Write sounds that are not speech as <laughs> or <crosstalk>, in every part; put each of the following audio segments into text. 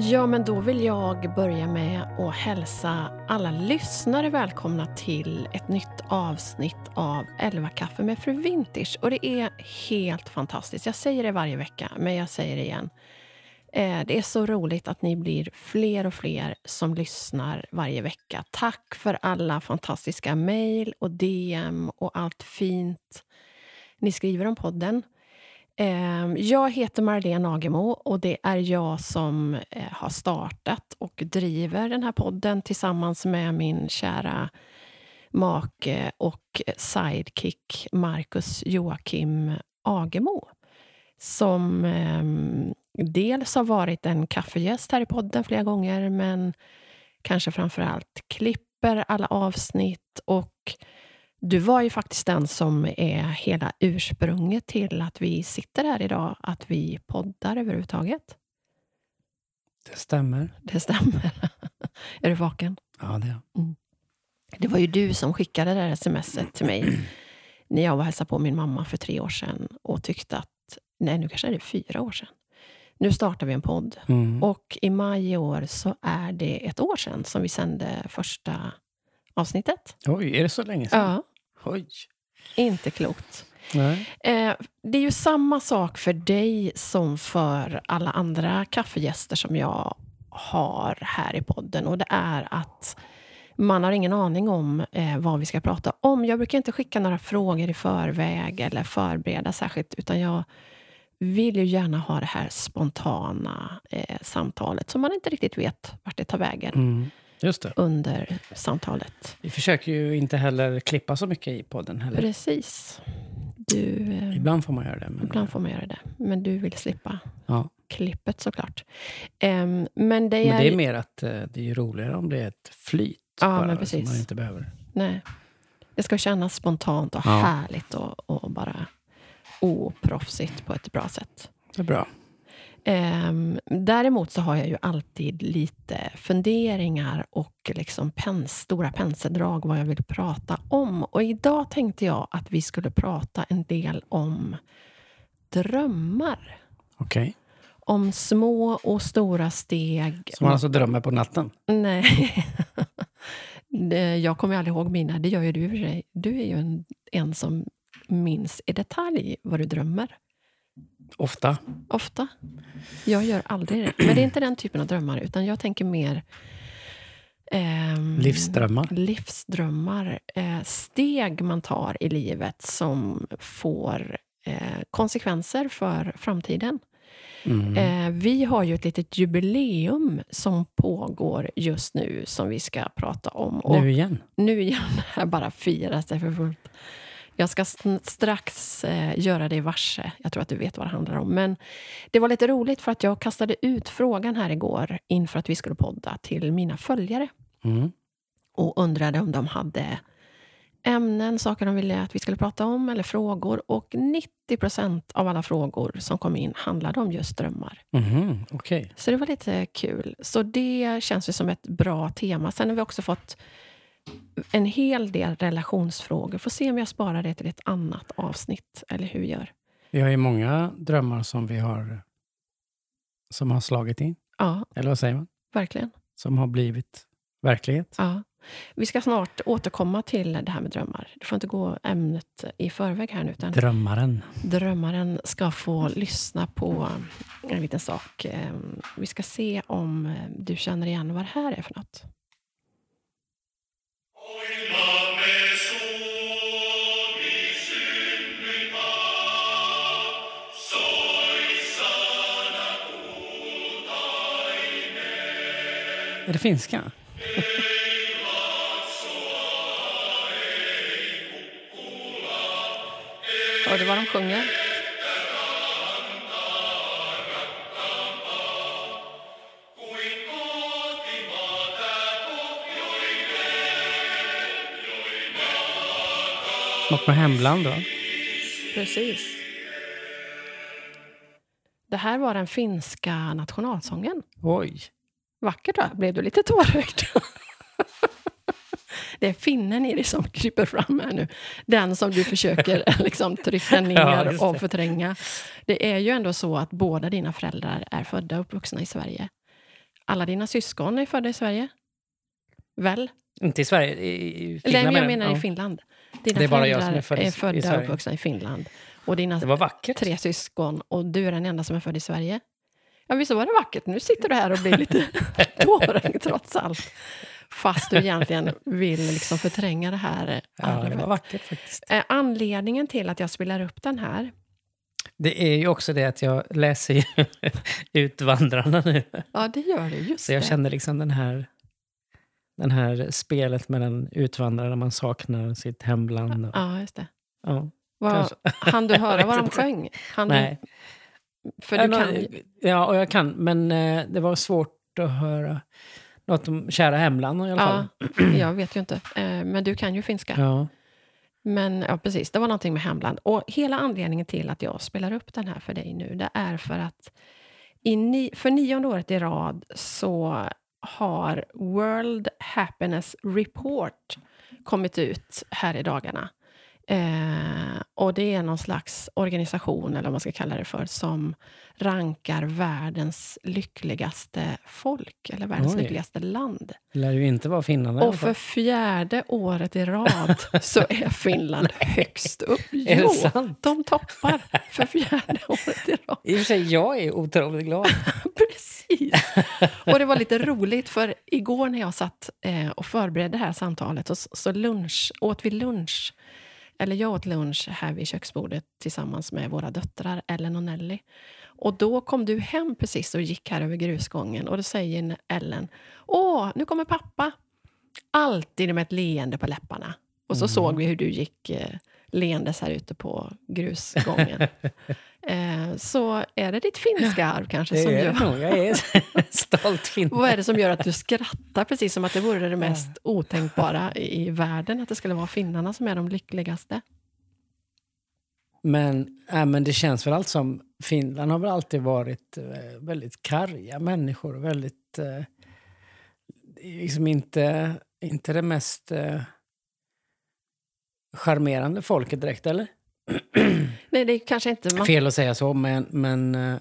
Ja, men då vill jag börja med att hälsa alla lyssnare välkomna till ett nytt avsnitt av 11 kaffe med Fru Vintage. Och det är helt fantastiskt. Jag säger det varje vecka, men jag säger det igen. Eh, det är så roligt att ni blir fler och fler som lyssnar varje vecka. Tack för alla fantastiska mejl och DM och allt fint ni skriver om podden. Ehm, jag heter Marlene Agemo och det är jag som eh, har startat och driver den här podden tillsammans med min kära make och sidekick Marcus Joakim Agemo som ehm, dels har varit en kaffegäst här i podden flera gånger men kanske framför allt klipper alla avsnitt och du var ju faktiskt den som är hela ursprunget till att vi sitter här idag, att vi poddar överhuvudtaget. Det stämmer. Det stämmer. <laughs> är du vaken? Ja, det är mm. Det var ju du som skickade det där smset till mig <clears throat> när jag var hälsade på min mamma för tre år sedan och tyckte att, nej nu kanske är det fyra år sedan. Nu startar vi en podd. Mm. Och i maj i år så är det ett år sedan som vi sände första avsnittet. Oj, är det så länge sedan? Ja. Oj. Inte klokt. Eh, det är ju samma sak för dig som för alla andra kaffegäster som jag har här i podden. Och det är att man har ingen aning om eh, vad vi ska prata om. Jag brukar inte skicka några frågor i förväg eller förbereda särskilt, utan jag vill ju gärna ha det här spontana eh, samtalet, så man inte riktigt vet vart det tar vägen. Mm under samtalet. Vi försöker ju inte heller klippa så mycket i podden heller. Precis. Du, eh, ibland får man göra det. Men, ibland får man göra det. Men du vill slippa ja. klippet såklart. Um, men, det är, men det är mer att uh, det är roligare om det är ett flyt. Ja, bara, men precis. Som man inte behöver. Nej. Det ska kännas spontant och ja. härligt och, och bara oproffsigt på ett bra sätt. Det är bra. Um, däremot så har jag ju alltid lite funderingar och liksom pens, stora penseldrag vad jag vill prata om. Och idag tänkte jag att vi skulle prata en del om drömmar. Okej. Okay. Om små och stora steg. Som man alltså drömmer på natten? Nej. <laughs> jag kommer aldrig ihåg mina. Det gör ju du i och för sig. Du är ju en, en som minns i detalj vad du drömmer. Ofta. Ofta. Jag gör aldrig det. Men det är inte den typen av drömmar, utan jag tänker mer... Eh, livsdrömmar. Livsdrömmar. Eh, steg man tar i livet som får eh, konsekvenser för framtiden. Mm. Eh, vi har ju ett litet jubileum som pågår just nu, som vi ska prata om. Och nu igen? Nu igen. <laughs> Här bara firas det för fullt. Jag ska strax eh, göra dig varse. Jag tror att du vet vad det handlar om. Men det var lite roligt för att jag kastade ut frågan här igår inför att vi skulle podda till mina följare. Mm. Och undrade om de hade ämnen, saker de ville att vi skulle prata om eller frågor. Och 90 procent av alla frågor som kom in handlade om just drömmar. Mm, okay. Så det var lite kul. Så det känns ju som ett bra tema. Sen har vi också fått en hel del relationsfrågor. Får se om jag sparar det till ett annat avsnitt, eller hur gör. Vi har ju många drömmar som vi har som har slagit in. Ja. Eller vad säger man? Verkligen. Som har blivit verklighet. Ja. Vi ska snart återkomma till det här med drömmar. Du får inte gå ämnet i förväg här nu. Utan drömmaren. Drömmaren ska få lyssna på en liten sak. Ehm, vi ska se om du känner igen vad det här är för något. Är det finska? Hör du vad de sjunger? Något med hemland då? Precis. Det här var den finska nationalsången. Oj. Vackert va? Blev du lite tårögd? <laughs> det är finnen i dig som kryper fram här nu. Den som du försöker <laughs> liksom, trycka ner ja, och förtränga. Det är ju ändå så att båda dina föräldrar är födda och uppvuxna i Sverige. alla dina syskon är födda i Sverige? Väl? Inte i Sverige, i, i Nej, Finland men jag menar i. Finland. Dina Det är bara jag som är född i- i födda och Sverige. uppvuxna i Finland. Och dina Det var vackert. tre syskon och du är den enda som är född i Sverige. Ja, visst var det vackert? Nu sitter du här och blir lite <laughs> tårögd trots allt. Fast du egentligen vill liksom förtränga det här eh, Ja, det arvet. var vackert faktiskt. Eh, Anledningen till att jag spelar upp den här, Det är ju också det att jag läser ju <laughs> Utvandrarna nu. ja det gör du, just Så jag det. känner liksom den här, den här spelet mellan utvandrarna, man saknar sitt hemland. Och, Ja, just det. ja, Vad, han du höra <laughs> vad de sjöng? Han, Nej. För du kan ju- Ja, och jag kan, men eh, det var svårt att höra något om kära hemland i alla fall. Ja, <clears throat> jag vet ju inte. Eh, Men du kan ju finska. Ja. Men ja, precis, det var någonting med hemland. Och hela anledningen till att jag spelar upp den här för dig nu, det är för att ni, för nionde året i rad så har World Happiness Report kommit ut här i dagarna. Eh, och det är någon slags organisation, eller vad man ska kalla det för, som rankar världens lyckligaste folk, eller världens Oj. lyckligaste land. Det lär ju inte vara alla Och för fjärde året i rad så <laughs> är Finland högst upp. Jo, de toppar för fjärde <laughs> året i rad. I och för sig, jag är otroligt glad. <laughs> Precis. Och det var lite roligt, för igår när jag satt eh, och förberedde det här samtalet, och så, så lunch, åt vi lunch, eller jag åt lunch här vid köksbordet tillsammans med våra döttrar, Ellen och Nelly. Och då kom du hem precis och gick här över grusgången och då säger Ellen, åh, nu kommer pappa. Alltid med ett leende på läpparna. Och så såg vi hur du gick eh, leendes här ute på grusgången. <laughs> eh, så är det ditt finska arv <laughs> kanske Det som är gör... nog. Jag är <laughs> stolt finne. Vad är det som gör att du skrattar precis som att det vore det mest otänkbara i i världen, att det skulle vara finnarna som är de lyckligaste? Men, äh, men det känns väl allt som... Finland har väl alltid varit eh, väldigt karga människor. Väldigt... Eh, liksom inte, inte det mest eh, charmerande folket direkt, eller? <clears throat> Nej, det är kanske inte... Man, Fel att säga så, men, men eh,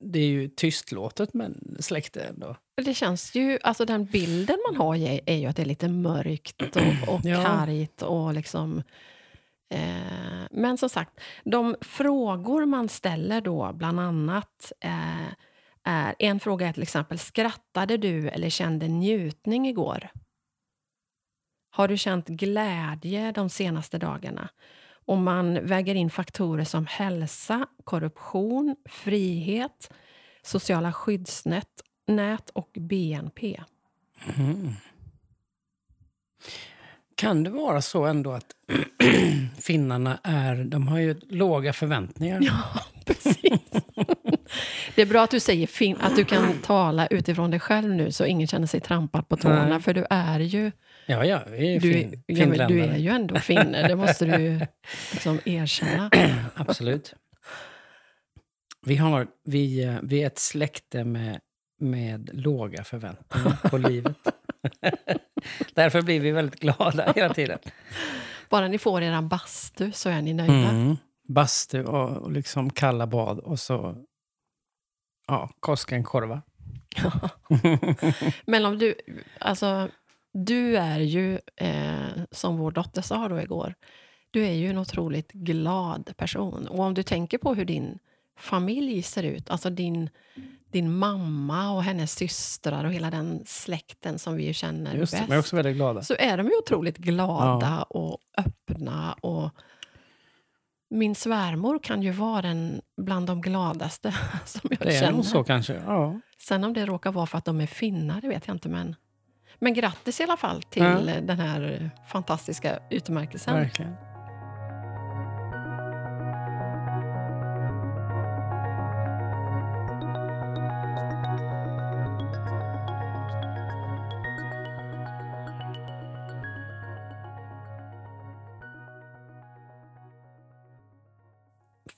det är ju tystlåtet men släkte ändå. det känns ju, alltså den bilden man har är, är ju att det är lite mörkt och, <clears throat> och Ja. kargt och liksom... Eh, men som sagt, de frågor man ställer då, bland annat, eh, är... En fråga är till exempel, skrattade du eller kände njutning igår? Har du känt glädje de senaste dagarna? Om man väger in faktorer som hälsa, korruption, frihet, sociala skyddsnät nät och BNP. Kan det vara så ändå att <clears throat> finnarna är, de har ju låga förväntningar? Ja, <laughs> precis. Det är bra att du säger fin- att du kan tala utifrån dig själv nu så ingen känner sig trampad på tårna. Nej. För du är ju, Ja, ja, vi är du, fin, ja, men du finländare. är ju ändå finne. Det måste du <laughs> liksom erkänna. <clears throat> Absolut. Vi, har, vi, vi är ett släkte med, med låga förväntningar på <laughs> livet. <laughs> Därför blir vi väldigt glada hela tiden. Bara ni får er bastu så är ni nöjda. Mm. Bastu och, och liksom kalla bad och så ja, Koskenkorva. Men om du, alltså, du är ju, eh, som vår dotter sa då igår, du är ju en otroligt glad person. Och om du tänker på hur din familj ser ut, alltså din, din mamma och hennes systrar och hela den släkten som vi ju känner Just det, bäst, är också väldigt glada. så är de ju otroligt glada och öppna. och min svärmor kan ju vara den bland de gladaste <laughs> som jag Det är känner. nog så kanske. Ja. Sen om det råkar vara för att de är finnar, det vet jag inte. Men, men grattis i alla fall till Ja. den här fantastiska utmärkelsen. Verkligen.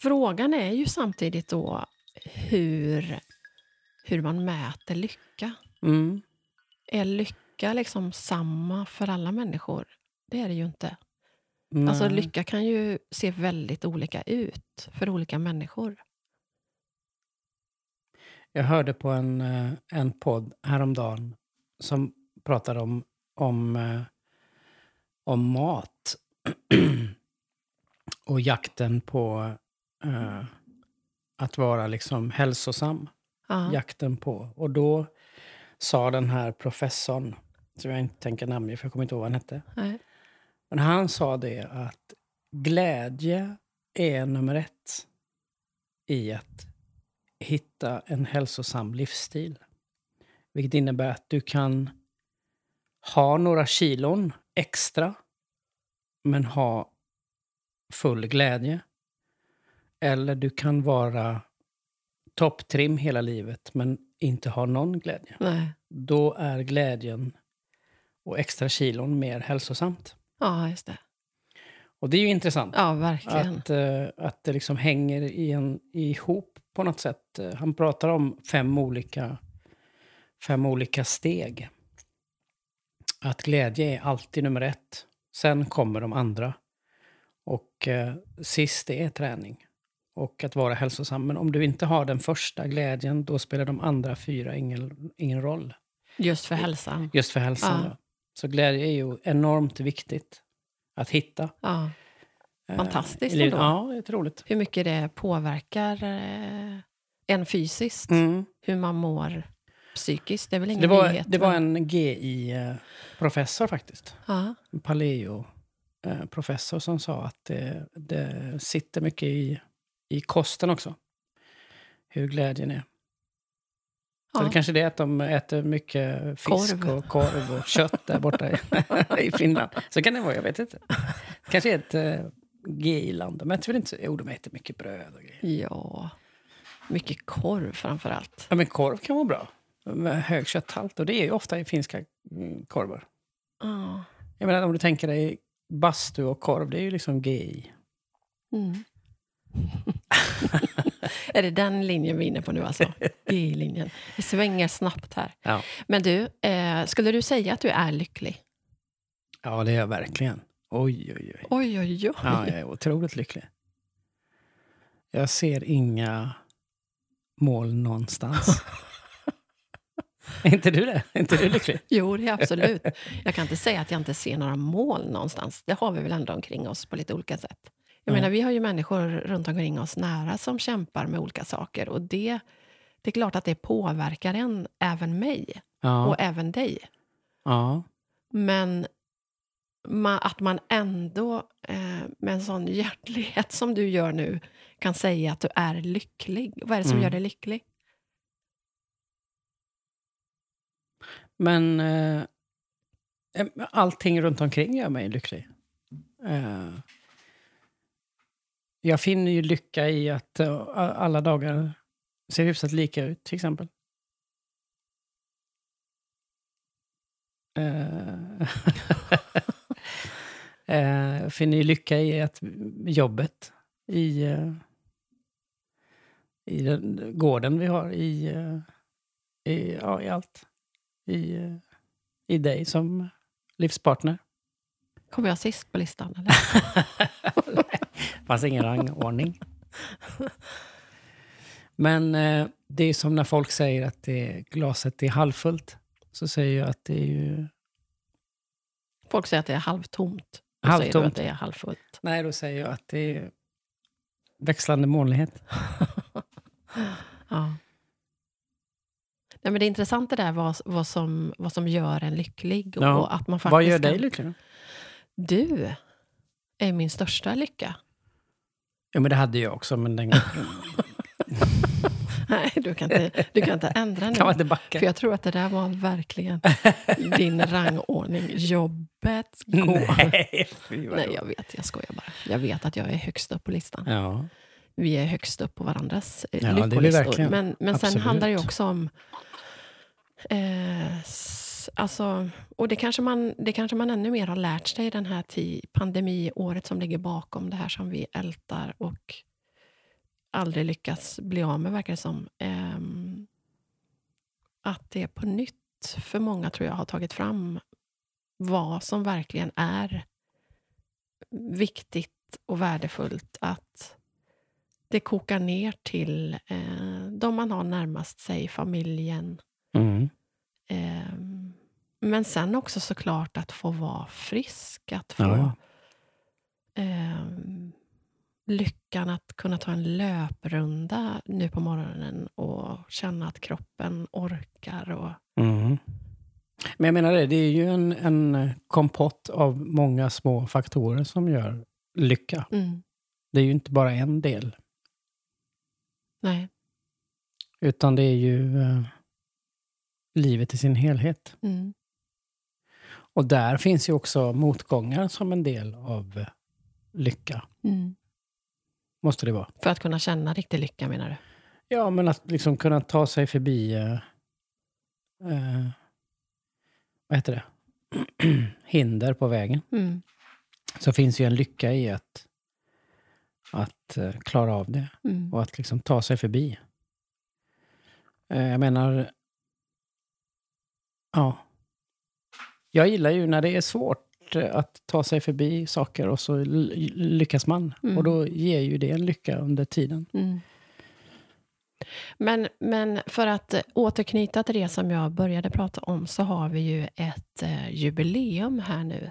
Frågan är ju samtidigt då hur, hur man mäter lycka. Mm. Är lycka liksom samma för alla människor? Det är det ju inte. Nej. Alltså lycka kan ju se väldigt olika ut för olika människor. Jag hörde på en, eh, en podd häromdagen som pratade om, om, eh, om mat <clears throat> och jakten på eh, att vara liksom hälsosam. Ja. Jakten på. Och då sa den här professorn, som jag inte tänker namnge för jag kommer inte ihåg vad han hette. Nej. Men han sa det att glädje är nummer ett i att hitta en hälsosam livsstil. Vilket innebär att du kan ha några kilon extra men ha full glädje. Eller du kan vara topptrim hela livet men inte ha någon glädje. Nej. Då är glädjen och extra kilon mer hälsosamt. Ja, just det. Och det är ju intressant. Ja, verkligen. Att, eh, att det liksom hänger i en, ihop på något sätt. Han pratar om fem olika, fem olika steg. Att glädje är alltid nummer ett. Sen kommer de andra. Och eh, sist är träning. Och att vara hälsosam. Men om du inte har den första glädjen, då spelar de andra fyra ingen, ingen roll. Just för hälsan. Just för hälsan. Ja. då. Så glädje är ju enormt viktigt att hitta. Ja. eh, Fantastiskt ändå. Ja, det är otroligt. Hur mycket det påverkar eh, en fysiskt. Mm. Hur man mår psykiskt. Det är väl ingen Det var, nyhet. det var en GI-professor faktiskt. Ja. En paleo-professor som sa att det, det sitter mycket i, i kosten också. Hur glädjen är. Så Ja. det kanske är det att de äter mycket fisk Korv. och korv och kött där borta i, <laughs> i Finland. Så kan det vara, jag vet inte. kanske är ett uh, GI-land. Men jag tror inte, jo, de äter mycket bröd och grejer. ja. Mycket korv framför allt. Ja, men korv kan vara bra. Med hög kötthalt. Och det är ju ofta i finska mm, korvar. Ja. Jag menar om du tänker dig bastu och korv, det är ju liksom GI. Mm. <laughs> <laughs> är det den linjen vi är inne på nu alltså? G-linjen. Det svänger snabbt här. Ja. Men du, eh, skulle du säga att du är lycklig? ja, det är jag verkligen. Oj, oj, oj. Oj, oj, oj. Ja, jag är otroligt lycklig. Jag ser inga mål någonstans. <laughs> är inte du det? Är inte du lycklig? Jo, det är absolut. Jag kan inte säga att jag inte ser några mål någonstans. Det har vi väl ändå omkring oss på lite olika sätt. Jag Ja. menar, vi har ju människor runt omkring oss nära som kämpar med olika saker. Och det, det är klart att det påverkar en, även mig Ja. och även dig. ja. Men ma, att man ändå eh, med en sån hjärtlighet som du gör nu kan säga att du är lycklig. Vad är det som Mm. gör dig lycklig? Men eh, allting runt omkring gör mig lycklig. Eh, jag finner ju lycka i att eh, alla dagar ser hyfsat lika ut, till exempel. Eh, <laughs> eh, jag finner ju lycka i att jobbet, i, i den gården vi har, i, i, ja, i allt. I, I dig som livspartner. Kommer jag sist på listan? Eller? <laughs> Fanns ingen rangordning. Men eh, det är som när folk säger att det, glaset är halvfullt. Så säger jag att det är ju... Folk säger att det är halvtomt. Då säger du Halvtomt. att det är halvfullt. Nej, då säger jag att det är växlande molnighet. <laughs> Ja. Nej, men det är intressant det där vad, vad, som, vad som gör en lycklig. Och Ja. att man faktiskt Vad gör dig lycklig? Du är min största lycka. Jo, men det hade jag också, men den <laughs> Nej, du kan inte, du kan inte ändra nu. <laughs> kan man inte backa. För jag tror att det där var verkligen din rangordning. Jobbet, <laughs> gå. Nej, Nej, jag vet. Jag skojar bara. Jag vet att jag är högst upp på listan. Ja, Vi är högst upp på varandras eh, Ja, lyckolistor. Men, men sen handlar det ju också om... Eh, s- alltså, och det kanske, man, det kanske man ännu mer har lärt sig den här pandemiåret som ligger bakom det här som vi ältar och aldrig lyckas bli av med, verkar det som. Ehm, att det på nytt för många tror jag har tagit fram vad som verkligen är viktigt och värdefullt att det kokar ner till eh, de man har närmast sig, familjen. Mm. Eh, men sen också såklart att få vara frisk, att få Ja, eh, lyckan att kunna ta en löprunda nu på morgonen och känna att kroppen orkar. Och, Mm. Men jag menar det, det är ju en, en kompott av många små faktorer som gör lycka. mm, Det är ju inte bara en del. nej, Utan det är ju eh, livet i sin helhet. mm, Och där finns ju också motgångar som en del av lycka. mm. Måste det vara. För att kunna känna riktig lycka menar du? Ja, men att liksom kunna ta sig förbi... Eh, eh, vad heter det? <clears throat> Hinder på vägen. Mm, Så finns ju en lycka i att, att eh, klara av det. mm, Och att liksom ta sig förbi. Eh, jag menar... Ja. Jag gillar ju när det är svårt eh, att ta sig förbi saker och så lyckas man. Mm. Och då ger ju det en lycka under tiden. mm. Men, men för att eh, återknyta till det som jag började prata om så har vi ju ett eh, jubileum här nu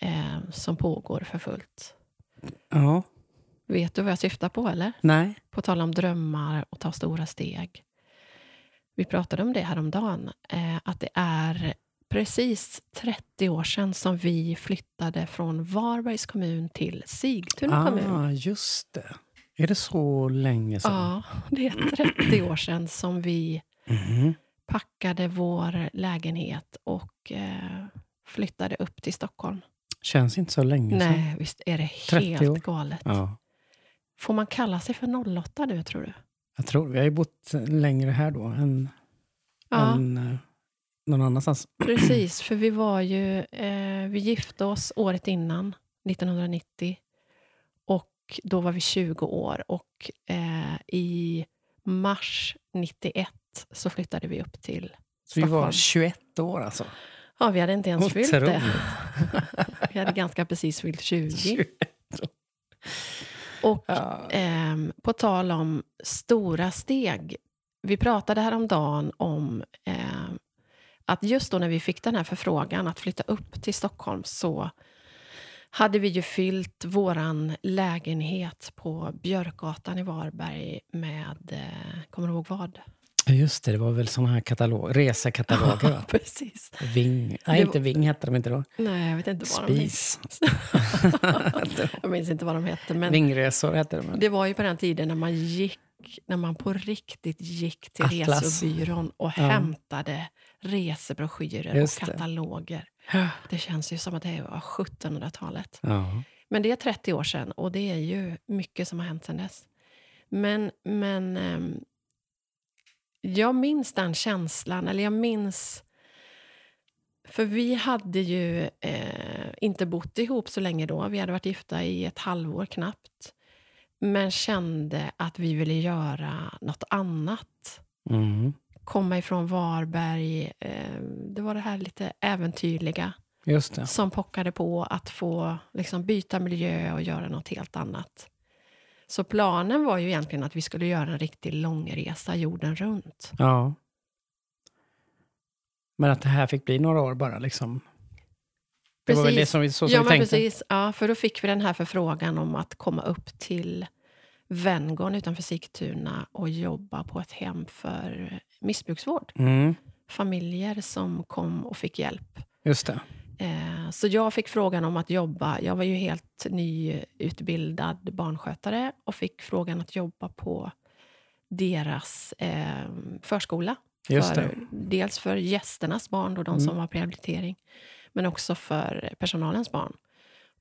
eh, som pågår för fullt. Ja. Vet du vad jag syftar på eller? Nej. På tal om drömmar och ta stora steg. Vi pratade om det häromdagen, eh, att det är precis 30 år sedan som vi flyttade från Varbergs kommun till Sigtuna kommun. Ah, just det. Är det så länge sedan? Ja, det är 30 år sedan som vi Mhm. packade vår lägenhet och eh, flyttade upp till Stockholm. Känns inte så länge sedan. Nej, visst är det 30 år. helt galet. Ja. Får man kalla sig för 08 nu, tror du? Jag tror, vi har ju bott längre här då än, Ja. än eh, någon annanstans. <clears throat> Precis, för vi var ju... Eh, vi gifte oss året innan, 1990. Och då var vi 20 år. Och eh, i mars 91 så flyttade vi upp till Så vi var Stockholm. 21 år alltså. Ja, vi hade inte ens fyllt det. Otroligt. <laughs> vi hade ganska precis fyllt 20. 21 <laughs> Och Ja. ehm, på tal om stora steg. Vi pratade häromdagen om ehm, att just då när vi fick den här förfrågan att flytta upp till Stockholm så hade vi ju fyllt våran lägenhet på Björkgatan i Varberg med, eh, kommer du ihåg vad? Just det, det var väl såna här katalog, resekataloger. va? <laughs> Precis. Ving. Nej, var- inte Ving hette de inte då. Nej, jag vet inte vad de hette. Spis. <laughs> Jag minns inte vad de hette. Men Vingresor hette de. Det var ju på den tiden när man gick när man på riktigt gick till Atlas. resebyrån och Ja. hämtade resebroschyrer Just och det. kataloger. Det känns ju som att det var 1700-talet. Ja. Men det är 30 år sedan och det är ju mycket som har hänt sedan dess. Men, men ehm, jag minns den känslan, eller jag minns... För vi hade ju eh, inte bott ihop så länge då. Vi hade varit gifta i ett halvår knappt. Men kände att vi ville göra något annat. Mm. Komma ifrån Varberg. Eh, det var det här lite äventyrliga Just det. som pockade på att få liksom, byta miljö och göra något helt annat. Så planen var ju egentligen att vi skulle göra en riktig långresa jorden runt. Ja. Men att det här fick bli några år bara liksom. Det var väl det som vi, så som ja, vi tänkte. precis. Ja, för då fick vi den här förfrågan om att komma upp till Venngarn utanför Sigtuna och jobba på ett hem för missbruksvård. Mm. Familjer som kom och fick hjälp. Just det. Eh, Så jag fick frågan om att jobba. Jag var ju helt nyutbildad barnskötare och fick frågan att jobba på deras eh, förskola. För. Dels för gästernas barn, då, de Mm. som var på rehabilitering, men också för personalens barn.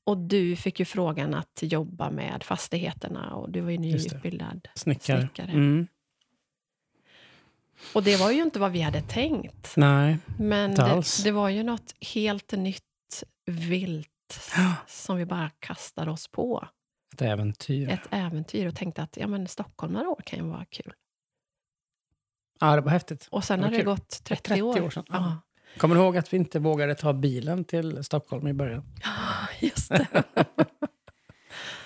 Och du fick ju frågan att jobba med fastigheterna och du var ju nyutbildad. Snickare. Snickare. Mm. Och det var ju inte vad vi hade tänkt. Nej. Men det, det var ju något helt nytt, vilt, <gasps> Ja. som vi bara kastade oss på. Ett äventyr. Ett äventyr och tänkte att ja, men Stockholm några år kan ju vara kul. Ja, det var häftigt. Och sen Det har det kul. gått 30, 30 år. år sedan, ja. Ja, Kommer du ihåg att vi inte vågade ta bilen till Stockholm i början? <gasps> just det. <laughs>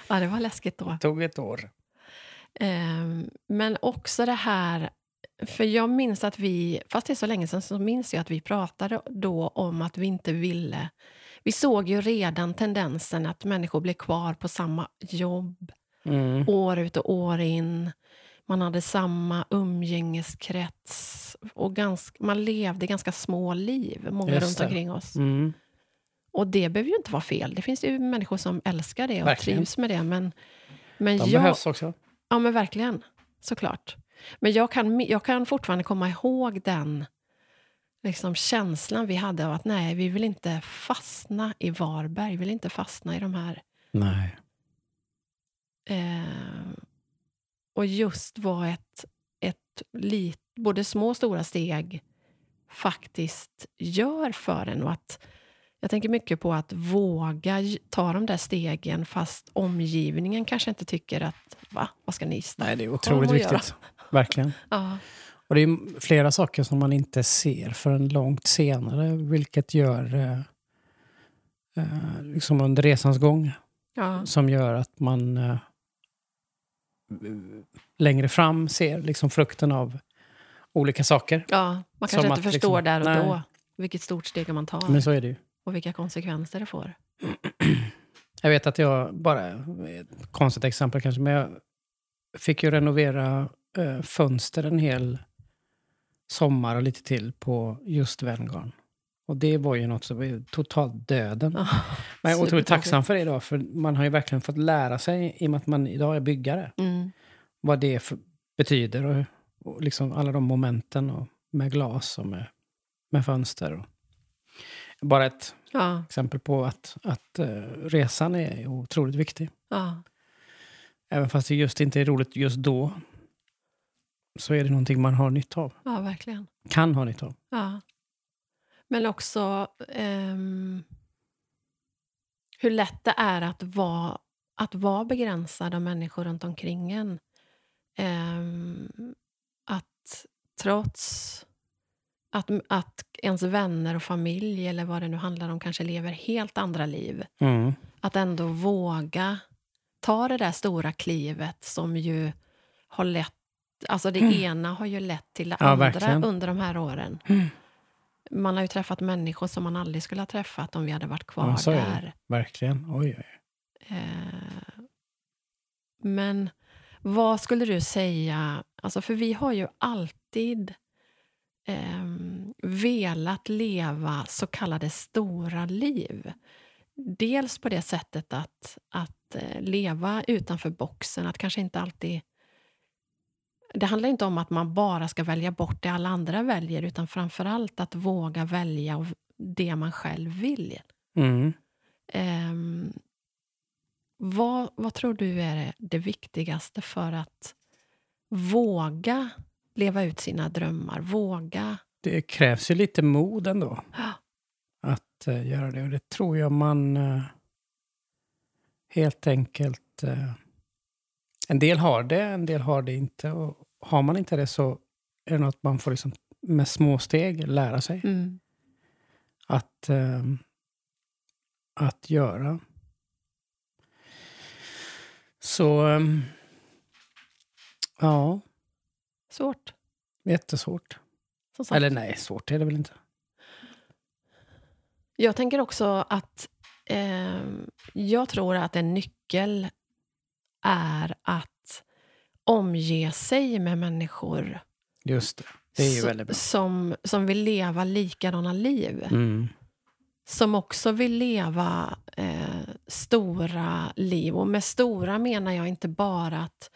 ja, det var läskigt då. Det tog ett år. Ehm, men också det här... För jag minns att vi, fast det är så länge sedan, så minns jag att vi pratade då om att vi inte ville... Vi såg ju redan tendensen att människor blev kvar på samma jobb Mm. år ut och år in. Man hade samma umgängeskrets. Och ganska, man levde ganska små liv, många Just runt det. omkring oss. Mm. Och det behöver ju inte vara fel. Det finns ju människor som älskar det och Verkligen. trivs med det. Men, men De jag, behövs också. Ja, men verkligen. Såklart. Men jag kan, jag kan fortfarande komma ihåg den liksom, känslan vi hade av att nej, vi vill inte fastna i Varberg. Vi vill inte fastna i de här... Nej. Eh, och just vad ett, ett lit, både små och stora steg faktiskt gör för en. Och att, jag tänker mycket på att våga ta de där stegen fast omgivningen kanske inte tycker att va, vad ska ni? Nej, det är otroligt och göra. viktigt. <laughs> Verkligen. Ja, Och det är flera saker som man inte ser förrän långt senare, vilket gör eh, eh, liksom under resans gång, ja, som gör att man eh, längre fram ser liksom frukten av olika saker. ja. Man kanske inte förstår liksom- där och nej. då vilket stort steg man tar Men så är det ju. och vilka konsekvenser det får. <clears throat> Jag vet att jag, bara ett konstigt exempel kanske, men jag fick ju renovera eh, fönster en hel sommar och lite till på just Venngarn. Och det var ju något som var totalt döden. Ja, Men jag är otroligt tacksam för det idag, för man har ju verkligen fått lära sig, i och med att man idag är byggare, Mm, vad det för, betyder och, och liksom alla de momenten och med glas och med, med fönster. Och, bara ett ja, exempel på att, att eh, resan är otroligt viktig. ja, Även fast det just inte är roligt just då, så är det någonting man har nytta av. ja, verkligen. Kan ha nytta av. Ja. Men också ehm, hur lätt det är att vara, att vara begränsad av människor runt omkring en. Att trots att, att ens vänner och familj eller vad det nu handlar om kanske lever helt andra liv. Mm. Att ändå våga ta det där stora klivet som ju har lett... Alltså det ena har ju lett till det Mm. Ja, andra verkligen. under de här åren. Man har ju träffat människor som man aldrig skulle ha träffat om vi hade varit kvar Ja, där. Verkligen. Oj, oj. Eh, men vad skulle du säga... Alltså för vi har ju alltid ehm, velat leva så kallade stora liv. Dels på det sättet att, att eh, leva utanför boxen, att kanske inte alltid... Det handlar inte om att man bara ska välja bort det alla andra väljer utan framför allt att våga välja det man själv vill. Mm. Ehm, vad, vad tror du är det, viktigaste för att våga leva ut sina drömmar? Våga... Det krävs ju lite mod ändå Ja. att eh, göra det. Och det tror jag man eh, helt enkelt... eh, en del har det, en del har det inte. Och har man inte det så är det något man får liksom med små steg lära sig Mm. att, att göra. Så... eh, ja, Svårt. jättesvårt. Som sagt. Eller nej, svårt är det väl inte. Jag tänker också att ehm, jag tror att en nyckel är att omge sig med människor Just det. Det är ju väldigt bra. Som, som vill leva likadana liv. Mm. Som också vill leva eh, stora liv. Och med stora menar jag inte bara att,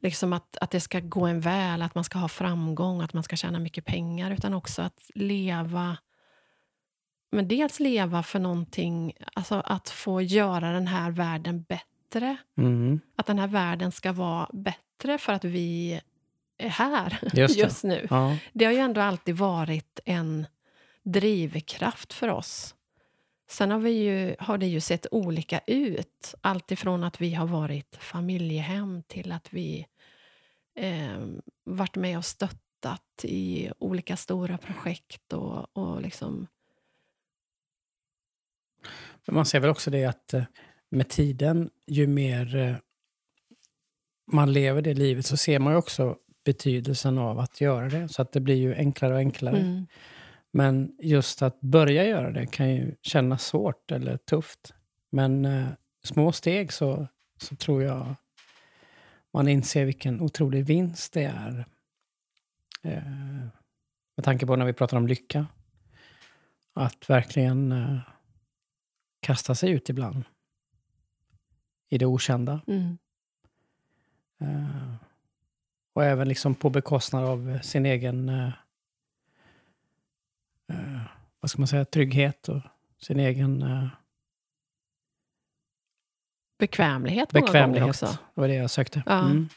liksom att, att det ska gå en väl, att man ska ha framgång, att man ska tjäna mycket pengar, utan också att leva men dels leva för någonting, alltså att få göra den här världen bättre. Mm. Att den här världen ska vara bättre för att vi är här Just <laughs> just, nu. Ja. Det har ju ändå alltid varit en drivkraft för oss. Sen har, vi ju, har det ju sett olika ut. Allt ifrån att vi har varit familjehem till att vi eh, varit med och stöttat i olika stora projekt. Och, och liksom, Men man ser väl också det att eh, med tiden, ju mer... eh, man lever det livet så ser man ju också betydelsen av att göra det. Så att det blir ju enklare och enklare. Mm. Men just att börja göra det kan ju kännas svårt eller tufft. Men eh, små steg så, så tror jag man inser vilken otrolig vinst det är. Eh, med tanke på när vi pratar om lycka. Att verkligen eh, kasta sig ut ibland. I det okända. Mm. Eh, och även liksom på bekostnad av sin egen eh, vad ska man säga, trygghet och sin egen eh, Bekvämlighet många bekvämlighet. gånger också. Det var det jag sökte. Ja. Mm.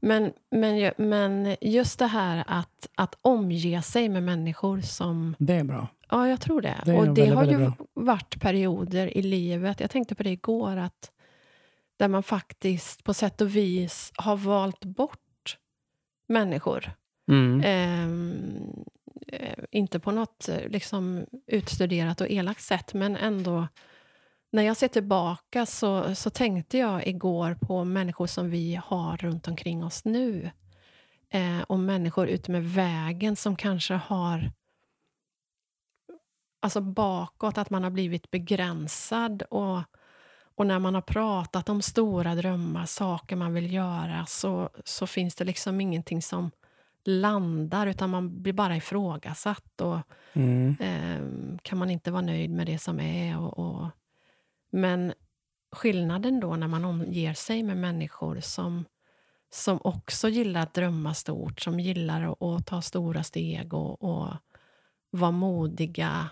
Men, men, men just det här att, att omge sig med människor som... Det är bra. Ja, jag tror det. Det och det väldigt, har ju väldigt varit perioder i livet. Jag tänkte på det igår. att Där man faktiskt på sätt och vis har valt bort människor. Mm. Ehm, eh, Eh, inte på något eh, liksom, utstuderat och elakt sätt, men ändå... När jag ser tillbaka så, så tänkte jag igår på människor som vi har runt omkring oss nu. Eh, och människor ute med vägen som kanske har... Alltså bakåt, att man har blivit begränsad. Och, och när man har pratat om stora drömmar, saker man vill göra, så, så finns det liksom ingenting som landar, utan man blir bara ifrågasatt. Och, Mm. eh, kan man inte vara nöjd med det som är. Och, och, men skillnaden då när man omger sig med människor som, som också gillar att drömma stort, som gillar att, att ta stora steg och, och vara modiga,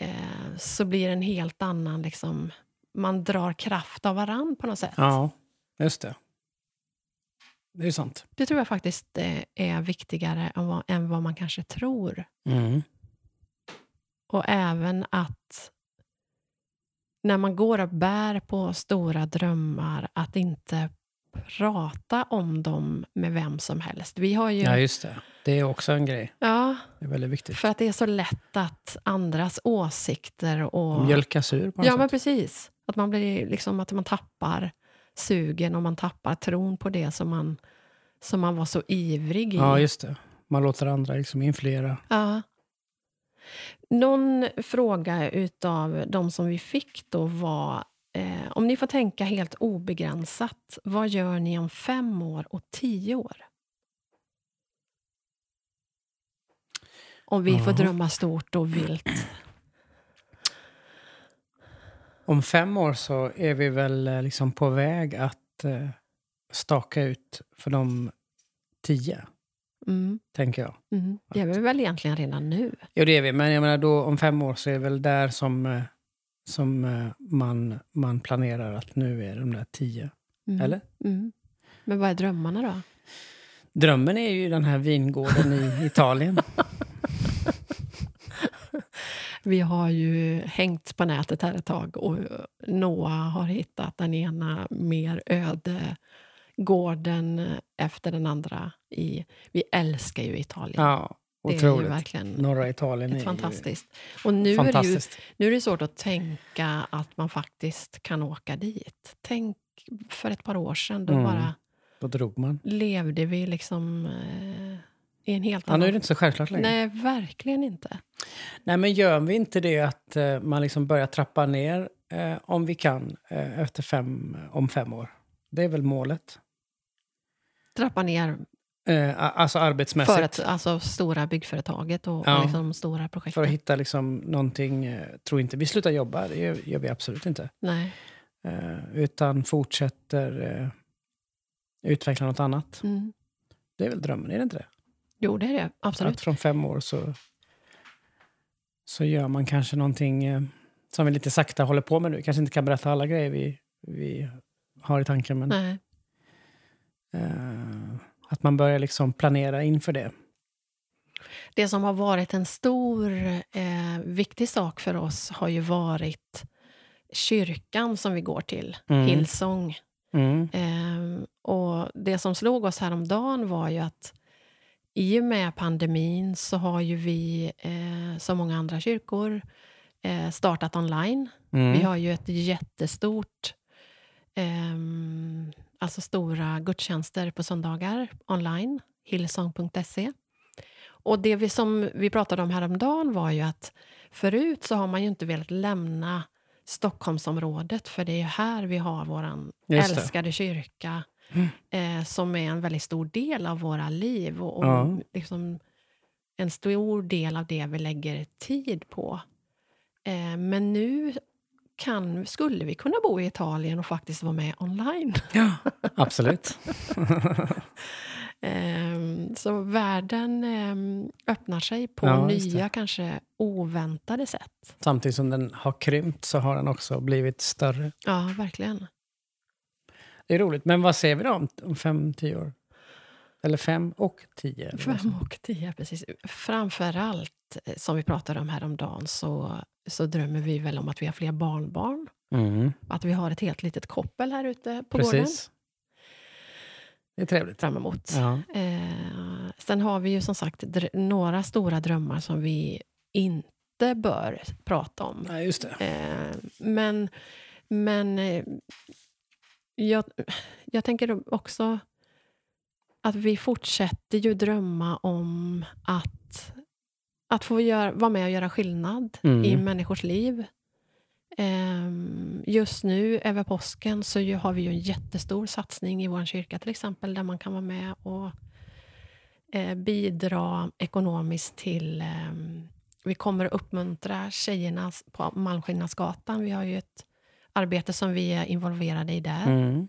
eh, så blir det en helt annan... Liksom, man drar kraft av varann på något sätt. Ja, just det. Det är sant. Det tror jag faktiskt eh, är viktigare än vad, än vad man kanske tror. Mm. Och även att när man går och bär på stora drömmar, att inte prata om dem med vem som helst. Vi har ju... Ja, just det. Det är också en grej. ja, Det är väldigt viktigt. för att det är så lätt att andras åsikter och... Mjölkas ur på något Ja, sätt. men precis. Att man, blir liksom, att man tappar sugen och man tappar tron på det som man, som man var så ivrig i. Ja, just det. Man låter andra liksom influera. Ja. Någon fråga utav de som vi fick då var eh, om ni får tänka helt obegränsat, vad gör ni om fem år och tio år? Om vi får Jaha. drömma stort och vilt. Om fem år så är vi väl eh, liksom på väg att eh, staka ut för de tio, Mm, tänker jag. mm. Det är vi väl egentligen redan nu? Jo, det är vi. Men jag menar då om fem år så är det väl där som, eh, som man, man planerar att nu är de där tio. Mm. Eller? Mm. Men vad är drömmarna då? Drömmen är ju den här vingården i <laughs> Italien. Vi har ju hängt på nätet här ett tag och Noah har hittat den ena mer öde gården efter den andra. I, vi älskar ju Italien. Ja, det är ju otroligt. verkligen Norra Italien är fantastiskt. Och nu är, det ju, fantastiskt. nu är det svårt att tänka att man faktiskt kan åka dit. Tänk för ett par år sedan, då Mm. bara Då drog man. levde vi liksom eh, i en helt Ja, nu annan... är det inte så självklart längre. Nej, verkligen inte. Nej, men gör vi inte det att eh, man liksom börjar trappa ner eh, om vi kan eh, efter fem, om fem år? Det är väl målet? Trappa ner Eh, alltså arbetsmässigt. för ett, alltså stora byggföretaget och, Ja. och liksom stora projekt. För att hitta liksom någonting, eh, tror inte vi slutar jobba, det gör, gör vi absolut inte. Nej. Eh, utan fortsätter utveckla något annat. Mm. Det är väl drömmen, är det inte det? Jo, det är det. Att Absolut. från fem år så, så gör man kanske någonting eh, som vi lite sakta håller på med nu. Kanske inte kan berätta alla grejer vi, vi har i tanken, men Nej. eh, att man börjar liksom planera inför det. Det som har varit en stor, eh, viktig sak för oss har ju varit kyrkan som vi går till, Mm. Hillsong. Mm. Eh, och det som slog oss häromdagen var ju att i och med pandemin så har ju vi, eh, som många andra kyrkor, eh, startat online. Mm. Vi har ju ett jättestort ehm, alltså stora gudstjänster på söndagar online, hillsong.se. Och det vi, som vi pratade om häromdagen var ju att förut så har man ju inte velat lämna Stockholmsområdet för det är ju här vi har vår älskade kyrka mm. eh, som är en väldigt stor del av våra liv och, och ja. liksom en stor del av det vi lägger tid på. Eh, men nu kan, skulle vi kunna bo i Italien och faktiskt vara med online. Ja, absolut. <laughs> Ehm, så världen ehm, öppnar sig på ja, nya, kanske oväntade sätt. Samtidigt som den har krympt så har den också blivit större. Ja, verkligen. Det är roligt. Men vad ser vi då om fem, tio år? Eller fem och tio? Fem och tio, precis. Framför allt, eh, som vi pratade om häromdagen, så, så drömmer vi väl om att vi har fler barnbarn. Mm. Att vi har ett helt litet koppel här ute på precis. gården. Det är trevligt. Fram emot. Ja. Eh, sen har vi ju som sagt några stora drömmar som vi inte bör prata om. Ja, just det. Eh, men men eh, jag, jag tänker också att vi fortsätter ju drömma om att, att få gör, vara med och göra skillnad mm. i människors liv. Um, just nu, över påsken, så ju, har vi ju en jättestor satsning i vår kyrka till exempel, där man kan vara med och eh, bidra ekonomiskt till... Eh, vi kommer att uppmuntra tjejerna på Malmskillnadsgatan. Vi har ju ett arbete som vi är involverade i där. Mm.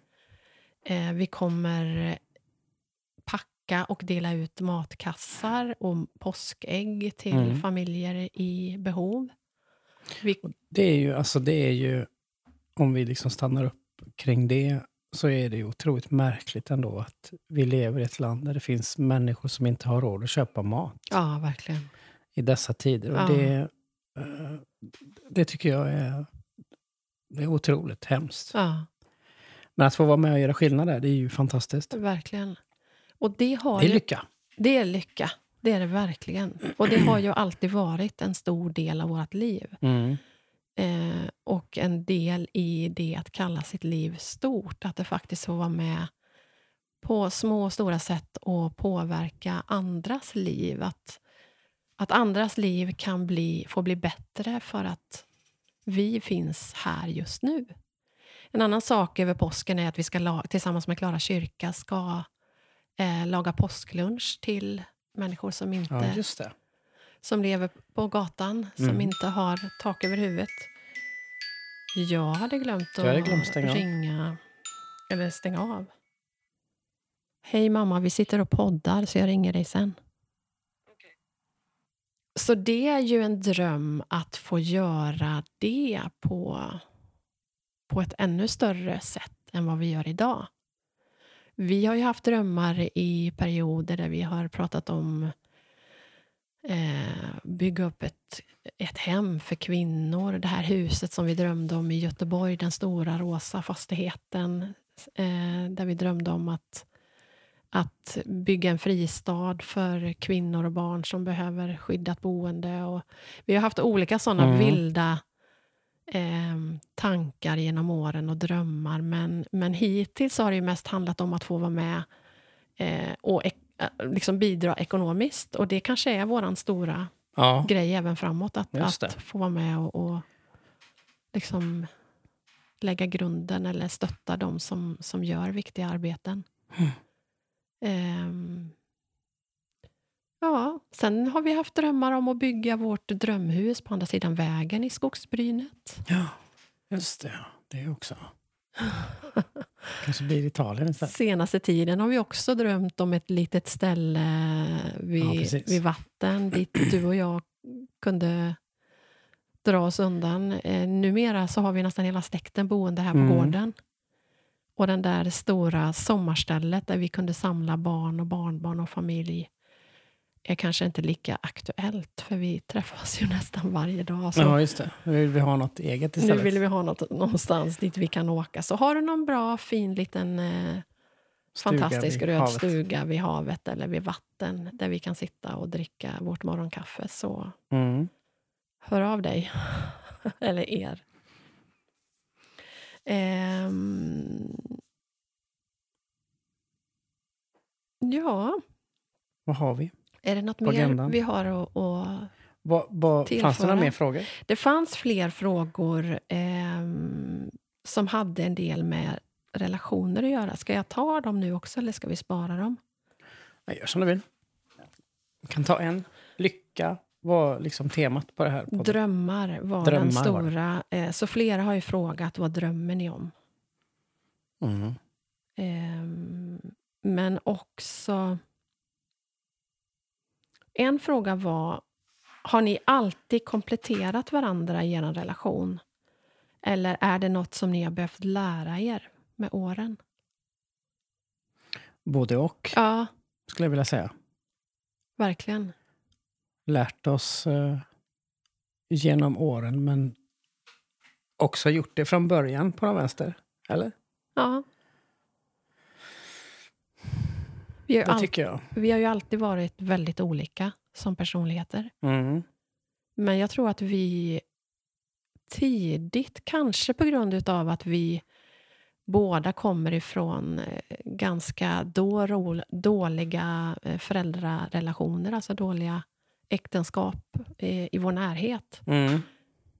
Eh, vi kommer packa och dela ut matkassar och påskägg till mm. familjer i behov. Vi... Det är ju, alltså det är ju, om vi liksom stannar upp kring det, så är det ju otroligt märkligt ändå att vi lever i ett land där det finns människor som inte har råd att köpa mat. Ja, verkligen. I dessa tider. Och ja. det, eh, det tycker jag är, det är otroligt hemskt. Ja. Men att få vara med och göra skillnad där, det är ju fantastiskt. Verkligen. Och det, har det är lycka. det är lycka. Det är det verkligen. Och det har ju alltid varit en stor del av vårt liv. Mm. Eh, och en del i det att kalla sitt liv stort. Att det faktiskt får vara med på små och stora sätt och påverka andras liv. Att, att andras liv kan bli, få bli bättre för att vi finns här just nu. En annan sak över påsken är att vi ska tillsammans med Klara kyrka ska eh, laga påsklunch till människor som inte ja, som lever på gatan, mm. som inte har tak över huvudet. Jag hade glömt att glömt stänga ringa eller stänga av. Hej mamma, vi sitter och poddar så jag ringer dig sen. Så det är ju en dröm att få göra det på, på ett ännu större sätt än vad vi gör idag. Vi har ju haft drömmar i perioder där vi har pratat om eh, bygga upp ett, ett hem för kvinnor. Det här huset som vi drömde om i Göteborg, den stora rosa fastigheten eh, där vi drömde om att, att bygga en fristad för kvinnor och barn som behöver skyddat boende. Och vi har haft olika såna mm. vilda eh, tankar genom åren och drömmar. Men, men hittills har det mest handlat om att få vara med eh, och ek, eh, liksom bidra ekonomiskt. Och det kanske är vår stora ja. grej även framåt. Att, att få vara med och, och liksom lägga grunden eller stötta de som, som gör viktiga arbeten. Mm. Um, Ja, sen har vi haft drömmar om att bygga vårt drömhus på andra sidan vägen i skogsbrynet. Ja, just det. Det också. <laughs> Kanske blir Italien istället. Senaste tiden har vi också drömt om ett litet ställe vid, ja, vid vatten dit du och jag kunde dra oss undan. Eh, numera så har vi nästan hela släkten boende här på mm. gården. Och den där stora sommarstället där vi kunde samla barn och barnbarn och familj är kanske inte lika aktuellt, för vi träffas ju <laughs> nästan varje dag. Så ja, just det. Nu vill vi ha något eget istället. Nu vill vi ha något någonstans dit vi kan åka. Så har du någon bra, fin liten eh, fantastisk röd havet. stuga vid havet eller vid vatten där vi kan sitta och dricka vårt morgonkaffe, så mm. hör av dig. <laughs> eller er. Um, Ja, Vad har vi? är det något mer vi har att... att... Vad, vad, fanns det Tillföra. några mer frågor? Det fanns fler frågor ehm, som hade en del med relationer att göra. Ska jag ta dem nu också eller ska vi spara dem? Jag gör som du vill. Jag kan ta en. Lycka var liksom temat på det här. podden. Drömmar var Drömmar den var stora. Eh, så flera har ju frågat vad drömmer ni om? Mm. Ehm, men också... En fråga var, har ni alltid kompletterat varandra i er relation? Eller är det något som ni har behövt lära er med åren? Både och, Ja, skulle jag vilja säga. verkligen. Lärt oss eh, genom åren, men också gjort det från början på den vänster. Eller? Ja. Vi Det tycker jag. vi har ju alltid varit väldigt olika som personligheter. Mm. Men jag tror att vi tidigt, kanske på grund av att vi båda kommer ifrån eh, ganska då dåliga eh, föräldrarelationer, alltså dåliga äktenskap eh, i vår närhet. Mm.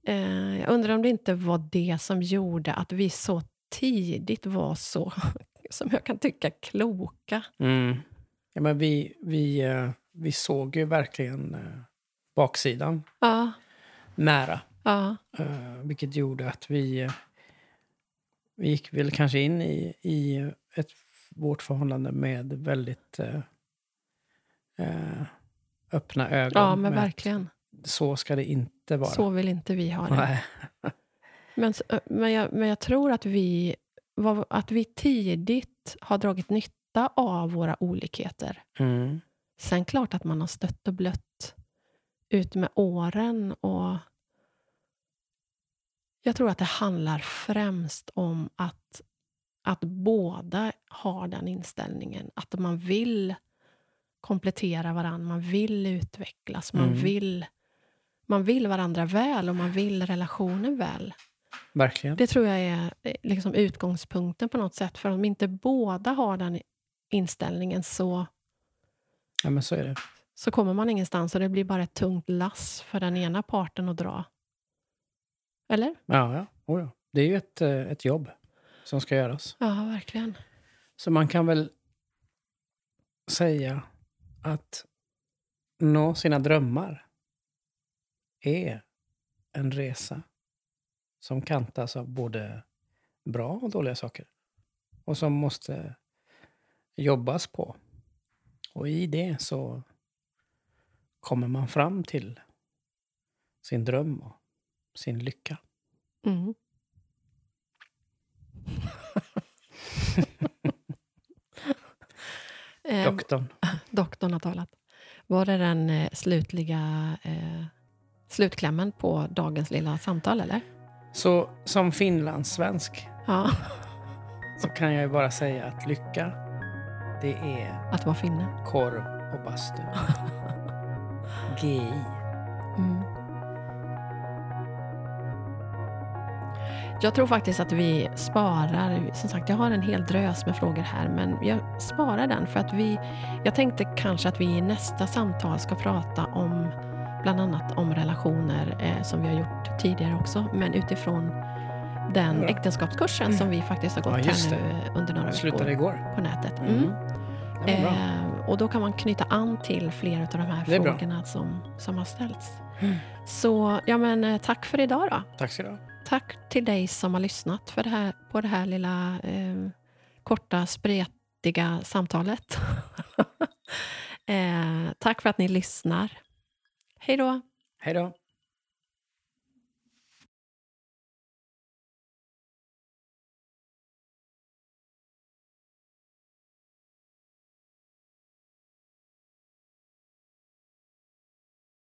Eh, Jag undrar om det inte var det som gjorde att vi så tidigt var så, <laughs> som jag kan tycka, kloka. Mm. Ja, men vi, vi, eh, vi såg ju verkligen eh, baksidan Ja, nära. ja, Eh, vilket gjorde att vi, eh, vi gick väl kanske in i, i ett, vårt förhållande med väldigt öppna ögon. ja men verkligen. Så ska det inte vara. Så vill inte vi ha det. Nej. Men, men, jag, men jag tror att vi, att vi tidigt har dragit nytta av våra olikheter. Mm. Sen klart att man har stött och blött ut med åren. och Jag tror att det handlar främst om att, att båda har den inställningen. Att man vill komplettera varandra, man vill utvecklas, man, Mm. vill, man vill varandra väl och man vill relationen väl. Verkligen. Det tror jag är eh, liksom utgångspunkten på något sätt. För om inte båda har den inställningen så, Ja, men så är det. så kommer man ingenstans och det blir bara ett tungt lass för den ena parten att dra. Eller? Ja, ja. Oh, ja. Det är ju ett, eh, ett jobb som ska göras. Ja, verkligen. Så man kan väl säga att nå sina drömmar är en resa som kantas av både bra och dåliga saker. Och som måste jobbas på. Och i det så kommer man fram till sin dröm och sin lycka. Mm. <laughs> eh, Doktorn. <laughs> doktorn har talat. Var det den eh, slutliga eh, slutklämmen på dagens lilla samtal, eller? Så som finlandssvensk Ja, så kan jag ju bara säga att lycka, det är att vara finne. korv och bastu. <laughs> GI. Mm. Jag tror faktiskt att vi sparar, som sagt jag har en hel drös med frågor här, men jag sparar den för att vi, jag tänkte kanske att vi i nästa samtal ska prata om bland annat om relationer eh, som vi har gjort tidigare också, men utifrån den äktenskapskursen som vi faktiskt har gått Ja, här nu under några Slutade veckor igår. på nätet. Mm. Mm. Bra. Eh, och då kan man knyta an till flera av de här bra. frågorna som, som har ställts. Mm. Så ja, men, eh, tack för idag då. Tack ska du ha. Tack till dig som har lyssnat för det här, på det här lilla eh, korta, spretiga samtalet. <laughs> eh, tack för att ni lyssnar. Hej då! Hej då.